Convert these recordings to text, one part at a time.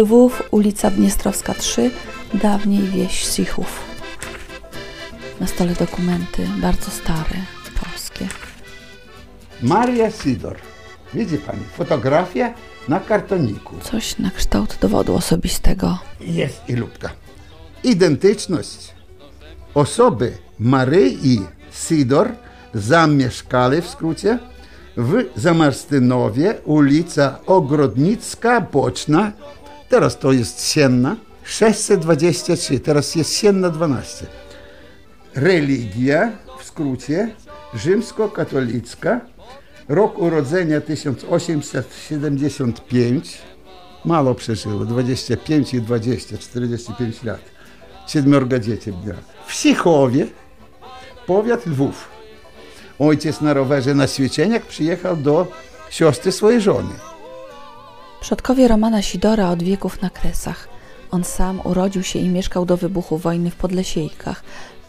Lwów, ulica Dniestrowska 3, dawniej wieś Sichów. Na stole dokumenty, bardzo stare, polskie. Maria Sidor. Widzi pani, fotografia na kartoniku. Coś na kształt dowodu osobistego. Jest i lubka. Identyczność osoby Maryi Sidor zamieszkali w skrócie w Zamarstynowie, ulica Ogrodnicka, Boczna, teraz to jest Sienna, 623, teraz jest Sienna 12. Religia, w skrócie, rzymskokatolicka, rok urodzenia 1875, mało przeżyło, 25 i 20, 45 lat. Siedmiorga dzieci miała. W Sichowie, powiat Lwów. Ojciec na rowerze na ćwiczeniach przyjechał do siostry swojej żony. Przodkowie Romana Sidora od wieków na Kresach. On sam urodził się i mieszkał do wybuchu wojny w Podlesiejkach,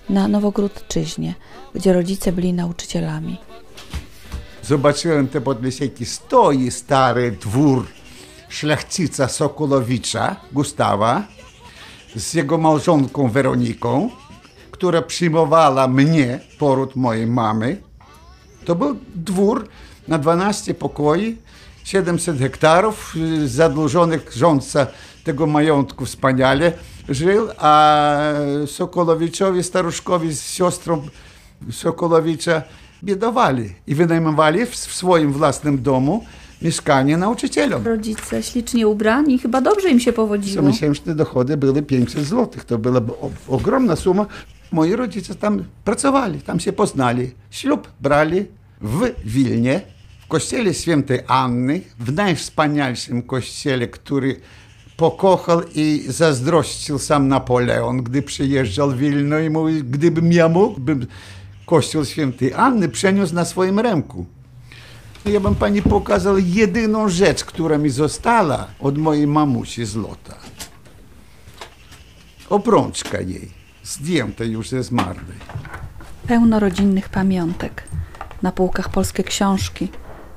na Nowogródczyźnie, gdzie rodzice byli nauczycielami. Zobaczyłem te Podlesiejki. Stoi stary dwór szlachcica Sokolowicza, Gustawa, z jego małżonką Weroniką, która przyjmowała mnie, poród mojej mamy. To był dwór na 12 pokoi, 700 hektarów, y, zadłużonych rządca tego majątku wspaniale żył, a Sokolowiczowi, staruszkowi z siostrą Sokolowicza biedowali i wynajmowali w swoim własnym domu mieszkanie nauczycielom. Rodzice ślicznie ubrani, chyba dobrze im się powodziło. miesięczne dochody były 500 zł. To była ogromna suma. Moi rodzice tam pracowali, tam się poznali. Ślub brali w Wilnie, kościele świętej Anny, w najwspanialszym kościele, który pokochał i zazdrościł sam Napoleon, gdy przyjeżdżał Wilno i mówi, gdybym ja mógł, bym kościół świętej Anny przeniósł na swoim ręku. Ja bym pani pokazał jedyną rzecz, która mi została od mojej mamusi z lota. Obrączka jej, zdjęta już ze zmarłej. Pełno rodzinnych pamiątek. Na półkach polskie książki,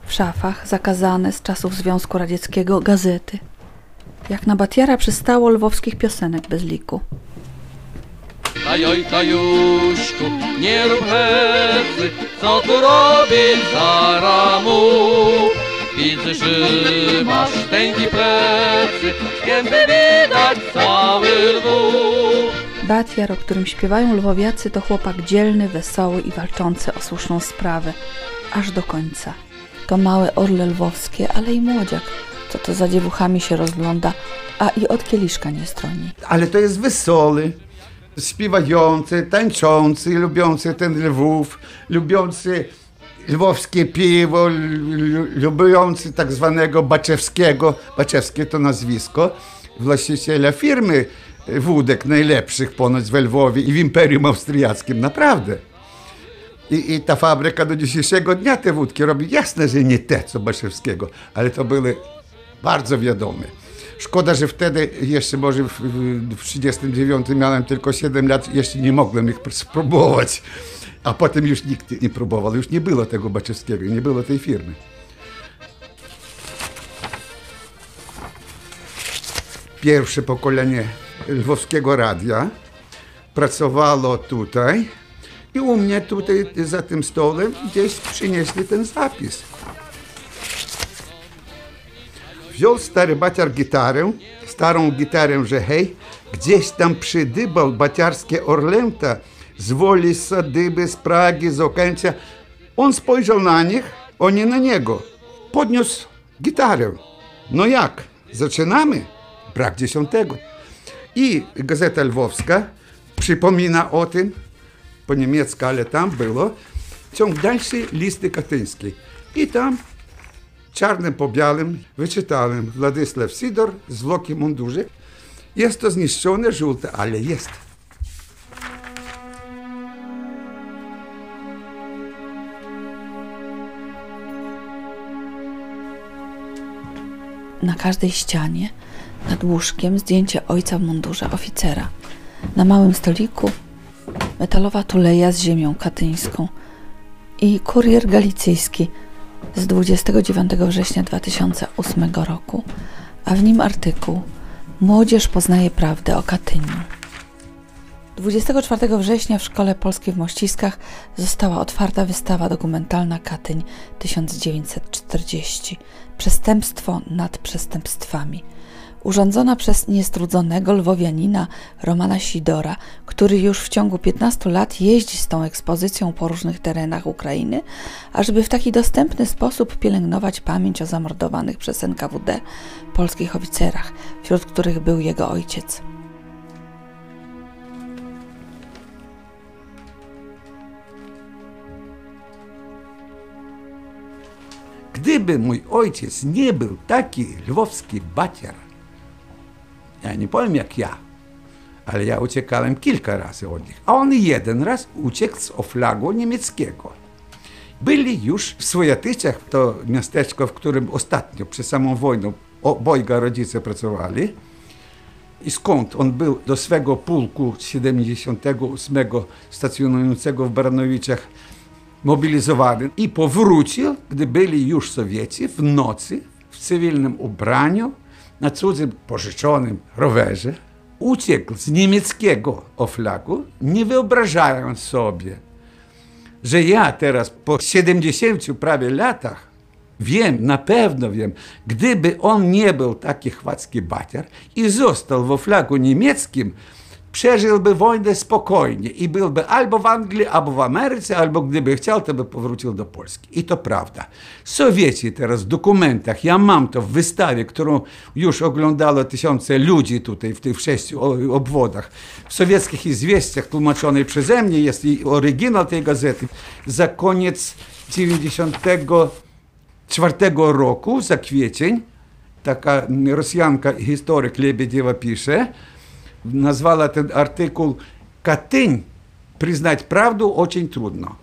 w szafach zakazane z czasów Związku Radzieckiego gazety. Jak na Batiara przystało lwowskich piosenek bez liku. Tajoj, tajuszku, nie rób hecy, co tu robisz za ramu? Widzę, że masz tęgi plecy, gęby widać cały lwów. Batiar, o którym śpiewają lwowiacy, to chłopak dzielny, wesoły i walczący o słuszną sprawę. Aż do końca. To małe orle lwowskie, ale i młodziak, co to za dziewuchami się rozgląda, a i od kieliszka nie stroni. Ale to jest wesoły, śpiewający, tańczący, lubiący ten Lwów, lubiący lwowskie piwo, lu- lubiący tak zwanego Baczewskiego, Baczewskie to nazwisko, właściciela firmy wódek najlepszych ponoć we Lwowie i w Imperium Austriackim, naprawdę. I, I ta fabryka do dzisiejszego dnia te wódki robi. Jasne, że nie te, co Baszewskiego, ale to były bardzo wiadome. Szkoda, że wtedy jeszcze może w, w, w 39 miałem tylko 7 lat, jeszcze nie mogłem ich spróbować. A potem już nikt nie próbował, już nie było tego Baczewskiego, nie było tej firmy. Pierwsze pokolenie lwowskiego radia pracowało tutaj i u mnie tutaj za tym stołem gdzieś przynieśli ten zapis. Wziął stary baciar gitarę, starą gitarę, że hej, gdzieś tam przydybał baciarskie orlęta z woli, z Sadyby, z Pragi, z Okęcia. On spojrzał na nich, oni na niego. Podniósł gitarę. No jak, zaczynamy? Brak dziesiątego. I Gazeta Lwowska przypomina o tym, po niemiecku, ale tam było, ciąg dalszy listy katyńskiej. I tam czarnym po białym wyczytałem Władysław Sidor, zwłoki mundurze. Jest to zniszczone, żółte, ale jest. Na każdej ścianie, nad łóżkiem, zdjęcie ojca w mundurze oficera. Na małym stoliku metalowa tuleja z ziemią katyńską i kurier galicyjski z 29 września 2008 roku, a w nim artykuł Młodzież poznaje prawdę o Katyniu. 24 września w Szkole Polskiej w Mościskach została otwarta wystawa dokumentalna Katyń 1940 Przestępstwo nad przestępstwami. Urządzona przez niestrudzonego lwowianina Romana Sidora, który już w ciągu 15 lat jeździ z tą ekspozycją po różnych terenach Ukrainy, ażeby w taki dostępny sposób pielęgnować pamięć o zamordowanych przez NKWD polskich oficerach, wśród których był jego ojciec. Gdyby mój ojciec nie był taki lwowski baciar, ja nie powiem jak ja, ale ja uciekałem kilka razy od nich, a on jeden raz uciekł z oflagu niemieckiego. Byli już w Swojatyciach, to miasteczko, w którym ostatnio, przed samą wojną, obojga rodzice pracowali. I skąd on był do swego pułku 78 stacjonującego w Baranowiczach mobilizowany i powrócił, gdy byli już Sowieci, w nocy w cywilnym ubraniu, na cudzym pożyczonym rowerze. Uciekł z niemieckiego oflagu, nie wyobrażając sobie, że ja teraz po 70 prawie latach wiem, na pewno wiem, gdyby on nie był taki chwacki baciar i został w oflagu niemieckim, przeżyłby wojnę spokojnie i byłby albo w Anglii, albo w Ameryce, albo gdyby chciał, to by powrócił do Polski. I to prawda. Sowieci teraz w dokumentach, ja mam to w wystawie, którą już oglądało tysiące ludzi tutaj w tych sześciu obwodach. W sowieckich izwiestiach tłumaczonej przeze mnie jest i oryginał tej gazety. Za koniec 94 roku, za kwiecień, taka Rosjanka, historyk Lebediewa pisze, назвала ten artykuł Katyń przyznać prawdę очень trudno.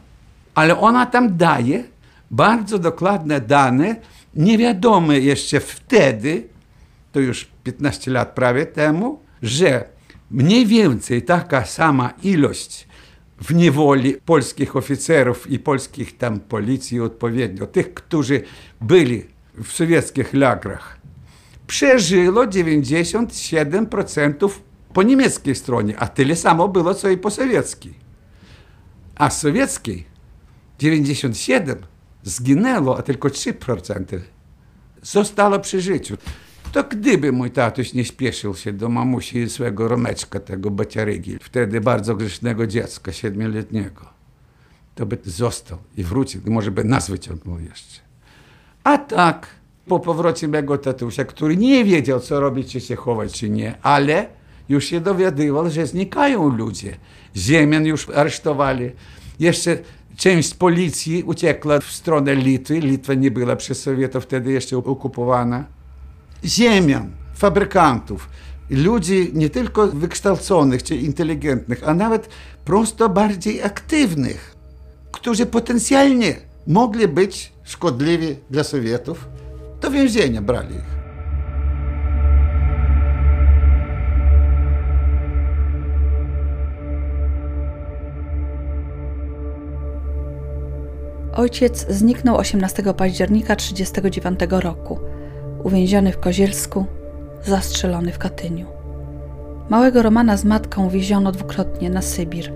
Ale ona tam daje bardzo dokładne dane, niewiadome jeszcze wtedy, to już 15 lat prawie temu, że mniej więcej taka sama ilość w niewoli polskich oficerów i polskich tam policji odpowiednio, tych, którzy byli w sowieckich lagrach, przeżyło 97% po niemieckiej stronie, a tyle samo było, co i po sowieckiej. A z sowieckiej 97 zginęło, a tylko 3% zostało przy życiu. To gdyby mój tatuś nie śpieszył się do mamusi i swego Romeczka, tego baciarygi, wtedy bardzo grzesznego dziecka, siedmioletniego, to by został i wrócił, może by nas wyciągnął jeszcze. A tak, po powrocie mego tatusia, który nie wiedział, co robić, czy się chować, czy nie, ale już się dowiadywał, że znikają ludzie. Ziemian już aresztowali. Jeszcze część policji uciekła w stronę Litwy. Litwa nie była przez Sowietów wtedy jeszcze okupowana. Ziemian, fabrykantów, ludzi nie tylko wykształconych czy inteligentnych, a nawet prosto bardziej aktywnych, którzy potencjalnie mogli być szkodliwi dla Sowietów, do więzienia brali ich. Ojciec zniknął 18 października 1939 roku, uwięziony w Kozielsku, zastrzelony w Katyniu. Małego Romana z matką wieziono dwukrotnie na Sybir.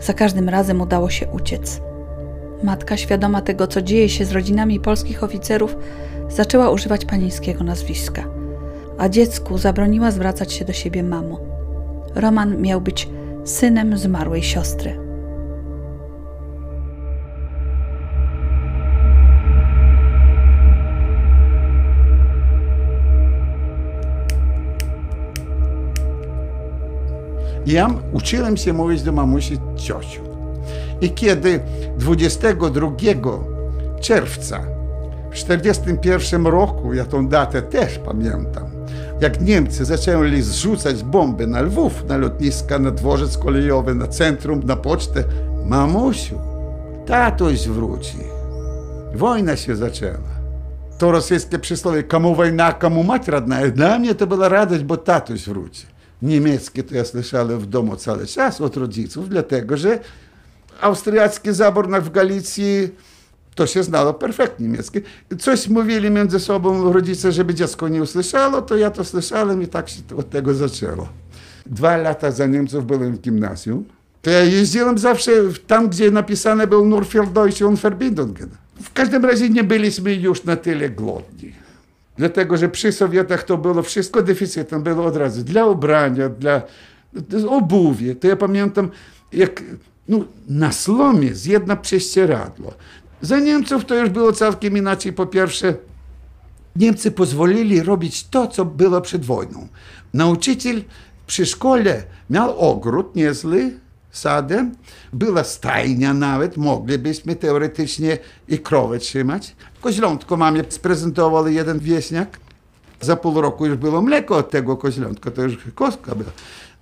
Za każdym razem udało się uciec. Matka, świadoma tego, co dzieje się z rodzinami polskich oficerów, zaczęła używać panieńskiego nazwiska, a dziecku zabroniła zwracać się do siebie mamo. Roman miał być synem zmarłej siostry. Ja uczyłem się mówić do mamusi ciociu. I kiedy 22 czerwca w 1941 roku, ja tą datę też pamiętam, jak Niemcy zaczęli zrzucać bomby na Lwów, na lotniska, na dworzec kolejowy, na centrum, na pocztę, mamusiu, tatuś wróci. Wojna się zaczęła. To rosyjskie przysłowie, komu wojna, komu mać radna. Dla mnie to była radość, bo tatuś wróci niemieckie to ja słyszałem w domu cały czas od rodziców, dlatego że austriacki zabór w Galicji To się znało perfektnie niemiecki. Coś mówili między sobą rodzice, żeby dziecko nie usłyszało, to ja to słyszałem i tak się od tego zaczęło. Dwa lata za Niemców byłem w gimnazjum. To ja jeździłem zawsze tam, gdzie napisane był Nur für Deutsche und Verbindungen. W każdym razie nie byliśmy już na tyle głodni. Dlatego, że przy Sowietach to było wszystko deficytem, było od razu dla ubrania, dla obuwie. To ja pamiętam, jak no, na slomie jest jedno prześcieradło. Za Niemców to już było całkiem inaczej. Po pierwsze, Niemcy pozwolili robić to, co było przed wojną. Nauczyciel przy szkole miał ogród niezły, sadem, była stajnia nawet, moglibyśmy teoretycznie i krowę trzymać. Koźlątko mamie sprezentował jeden wieśniak. Za pół roku już było mleko od tego koźlątka, to już kostka była.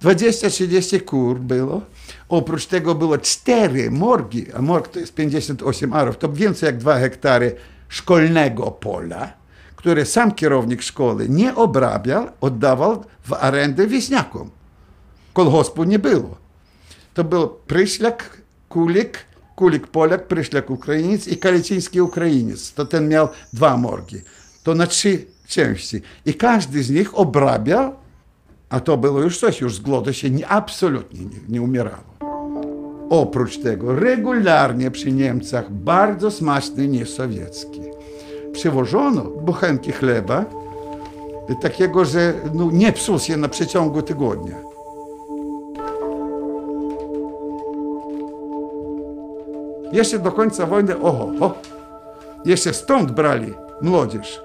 20-30 kur było. Oprócz tego było cztery morgi, a morg to jest 58 arów, to więcej jak 2 hektary szkolnego pola, które sam kierownik szkoły nie obrabiał, oddawał w arendę wieśniakom. Kolgospu nie było. To był Pryślak, Kulik, Kulik Polak, Pryślak Ukrainiec i Kaliciński Ukrainiec. To ten miał dwa morgi. To na trzy części. I każdy z nich obrabiał, a to było już coś, już z głodu się nie, absolutnie nie, nie umierało. Oprócz tego regularnie przy Niemcach bardzo smaczny niesowiecki. Przywożono bochenki chleba, takiego, że no, nie psuł się na przeciągu tygodnia. Jeszcze do końca wojny, oho, ho, jeszcze stąd brali młodzież.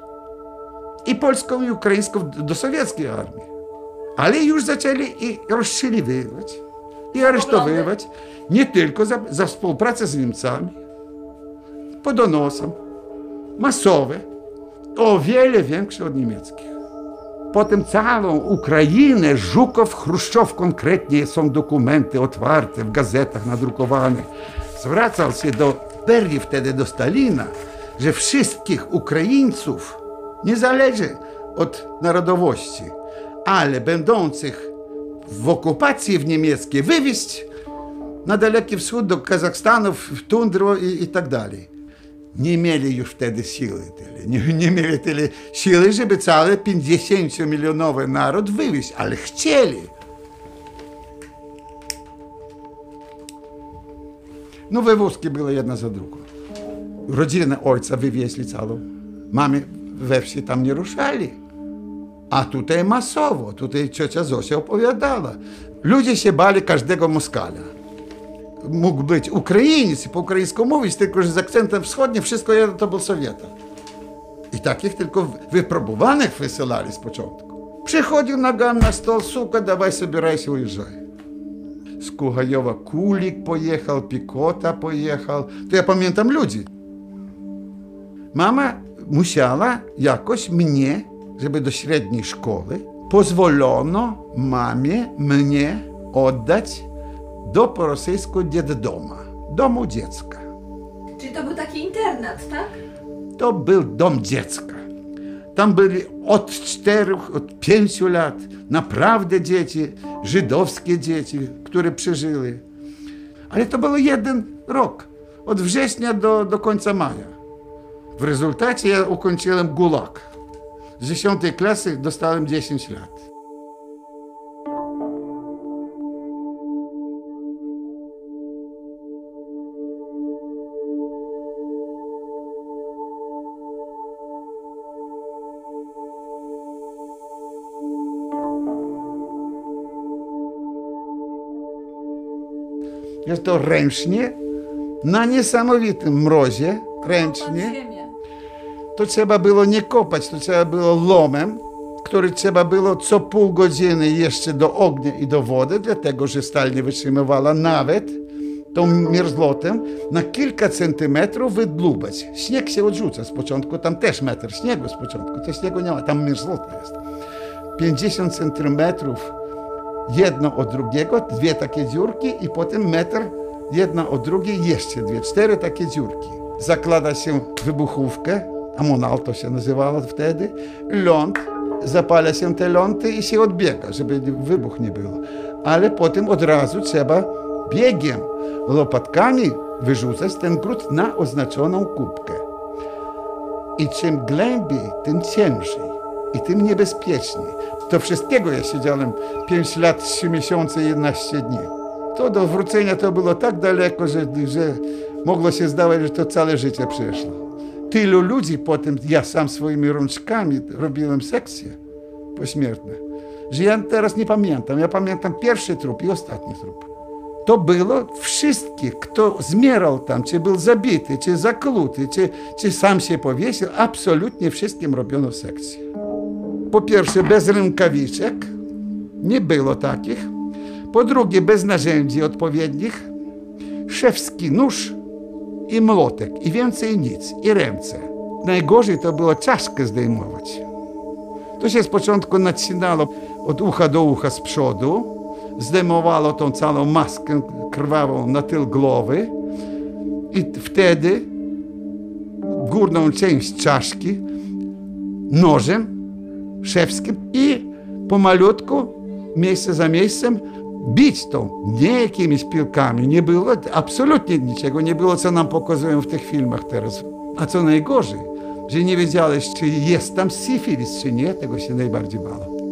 I polską, i ukraińską do sowieckiej armii. Ale już zaczęli i rozstrzeliwywać, i aresztowywać. Nie tylko za, za współpracę z Niemcami, po donosom, masowe, o wiele większe od niemieckich. Potem całą Ukrainę, Żukow, Chruszczow konkretnie, są dokumenty otwarte w gazetach nadrukowane. Zwracał się do Berli wtedy, do Stalina, że wszystkich Ukraińców, nie zależy od narodowości, ale będących w okupacji w niemieckiej, wywieźć na Daleki Wschód, do Kazachstanu, w tundru i, i tak dalej. Nie mieli już wtedy siły tyle. Nie, nie mieli tyle siły, żeby cały 50-milionowy naród wywieźć, ale chcieli. No wywózki były jedna za drugą. Rodzinę ojca wywieźli całą. Mamy we wsi tam nie ruszali. A tutaj masowo, tutaj ciocia Zosia opowiadała. Ludzie się bali każdego Moskala. Mógł być Ukrainiec i po ukraińsku mówić, tylko że z akcentem wschodnim wszystko jedno to był Sowieta. I takich tylko wypróbowanych wysyłali z początku. Przychodził Nagan na stол, сука, давай собирайся, уезжай. Z Kuchajowa Kulik pojechał, Pikota pojechał. To ja pamiętam ludzi. Mama musiała jakoś mnie, żeby do średniej szkoły, pozwolono mamie mnie oddać do po rosyjsku dziedoma, domu dziecka. Czyli to był taki internat, tak? To był dom dziecka. Tam byli od czterech, od pięciu lat naprawdę dzieci, żydowskie dzieci, które przeżyły. Ale to był jeden rok, od września do, do końca maja. W rezultacie ja ukończyłem gulag. Z 10 klasy dostałem 10 lat. To ręcznie, na niesamowitym mrozie, ręcznie. To trzeba było nie kopać, to trzeba było lomem, który trzeba było co pół godziny jeszcze do ognia i do wody, dlatego że stal nie wytrzymywała nawet tą mierzlotem na kilka centymetrów wydlubać. Śnieg się odrzuca z początku, tam też metr śniegu z początku, to śniegu nie ma, tam mierzlota jest. 50 centymetrów jedno od drugiego, dwie takie dziurki i potem metr jedna od drugiej, jeszcze dwie, cztery takie dziurki. Zakłada się wybuchówkę, amonal to się nazywało wtedy, ląd, zapala się te lądy i się odbiega, żeby wybuch nie było. Ale potem od razu trzeba biegiem, łopatkami wyrzucać ten grud na oznaczoną kubkę. I czym głębiej, tym ciężej i tym niebezpieczniej. Do wszystkiego ja siedziałem 5 lat, 3 miesiące i 11 dni. To do wrócenia to było tak daleko, że, że mogło się zdawać, że to całe życie przeszło. Tylu ludzi potem, ja sam swoimi rączkami robiłem sekcje pośmiertne, że ja teraz nie pamiętam. Ja pamiętam pierwszy trup i ostatni trup. To było wszystkich, kto zmierał tam, czy był zabity, czy zakluty, czy, czy sam się powiesił, absolutnie wszystkim robiono sekcję. Po pierwsze, bez rękawiczek, nie było takich. Po drugie, bez narzędzi odpowiednich, szewski nóż i młotek, i więcej nic, i ręce. Najgorzej to było czaszkę zdejmować. To się z początku nacinało od ucha do ucha z przodu, zdejmowało tą całą maskę krwawą na tył głowy i wtedy górną część czaszki nożem szewskim i pomalutku, miejsce za miejscem bić tą, nie jakimiś piłkami. Nie było absolutnie niczego, nie było, co nam pokazują w tych filmach teraz. A co najgorzej, że nie wiedziałeś, czy jest tam syfilis, czy nie, tego się najbardziej bało.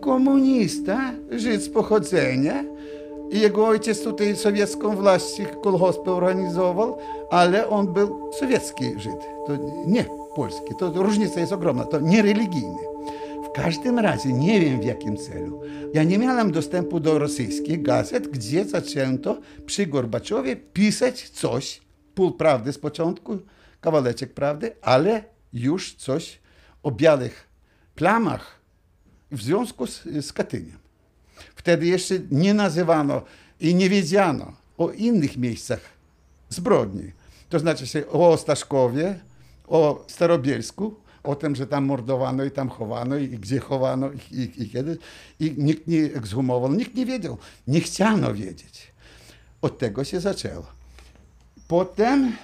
Komunista, Żyd z pochodzenia, i jego ojciec tutaj sowiecką właść kolgospy organizował, ale on był sowiecki Żyd, to nie polski. To różnica jest ogromna, to nie religijny. W każdym razie nie wiem w jakim celu. Ja nie miałem dostępu do rosyjskich gazet, gdzie zaczęto przy Gorbaczowie pisać coś, pół prawdy z początku, kawałeczek prawdy, ale już coś o białych plamach w związku z, z Katyniem. Wtedy jeszcze nie nazywano i nie wiedziano o innych miejscach zbrodni. To znaczy się o Staszkowie, o Starobielsku, o tym, że tam mordowano i tam chowano i gdzie chowano i, i, i kiedy. I nikt nie ekshumował, nikt nie wiedział. Nie chciano wiedzieć. Od tego się zaczęło. Potem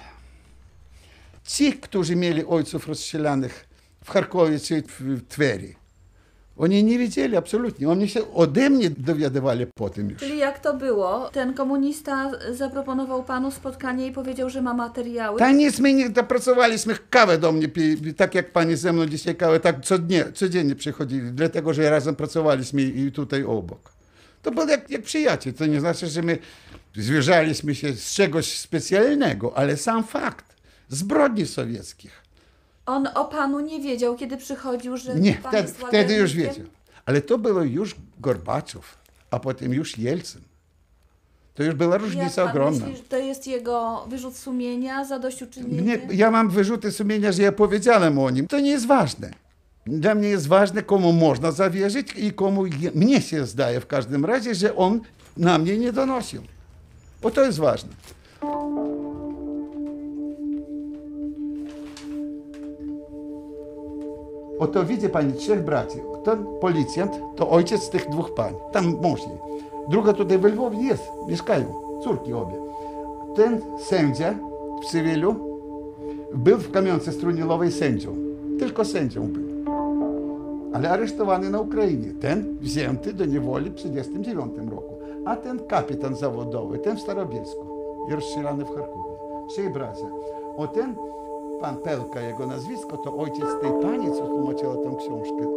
ci, którzy mieli ojców rozstrzelanych w Charkowie czy w Tweri, oni nie wiedzieli absolutnie. Oni się ode mnie dowiadywali potem już. Czyli jak to było? Ten komunista zaproponował panu spotkanie i powiedział, że ma materiały. Та nic, my nie dopracowaliśmy kawę do mnie, pi- tak jak pani ze mną dzisiaj kawę, tak codziennie, codziennie przychodzili, dlatego że razem pracowaliśmy i tutaj obok. To było jak, jak przyjaciel, to nie znaczy, że my zwierzaliśmy się z czegoś specjalnego, ale sam fakt zbrodni sowieckich. On o panu nie wiedział, kiedy przychodził, że Nie, pan wtedy, jest wtedy już wiedział. Ale to było już Gorbaczow, a potem już Jelcyn. To już była Jak różnica pan ogromna. myśli, że to jest jego wyrzut sumienia, zadośćuczynienie? Mnie, ja mam wyrzuty sumienia, że ja powiedziałem o nim. To nie jest ważne. Dla mnie jest ważne, komu można zawierzyć i komu je, mnie się zdaje w każdym razie, że on na mnie nie donosił. Bo to jest ważne. Oto widzi pani trzech braci. Ten policjant to ojciec tych dwóch pań. Tam mąż jej. Druga tutaj we Lwowie jest, mieszkają. Córki obie. Ten sędzia w cywilu był w kamionce strunilowej sędzią. Tylko sędzią był. Ale aresztowany na Ukrainie. Ten wzięty do niewoli w 1939 roku. A ten kapitan zawodowy, ten w Starobielsku rozstrzelany w Charkowie. Trzej bracia. O ten pan Pelka, jego nazwisko, to ojciec tej pani, co tłumaczyła tą książkę.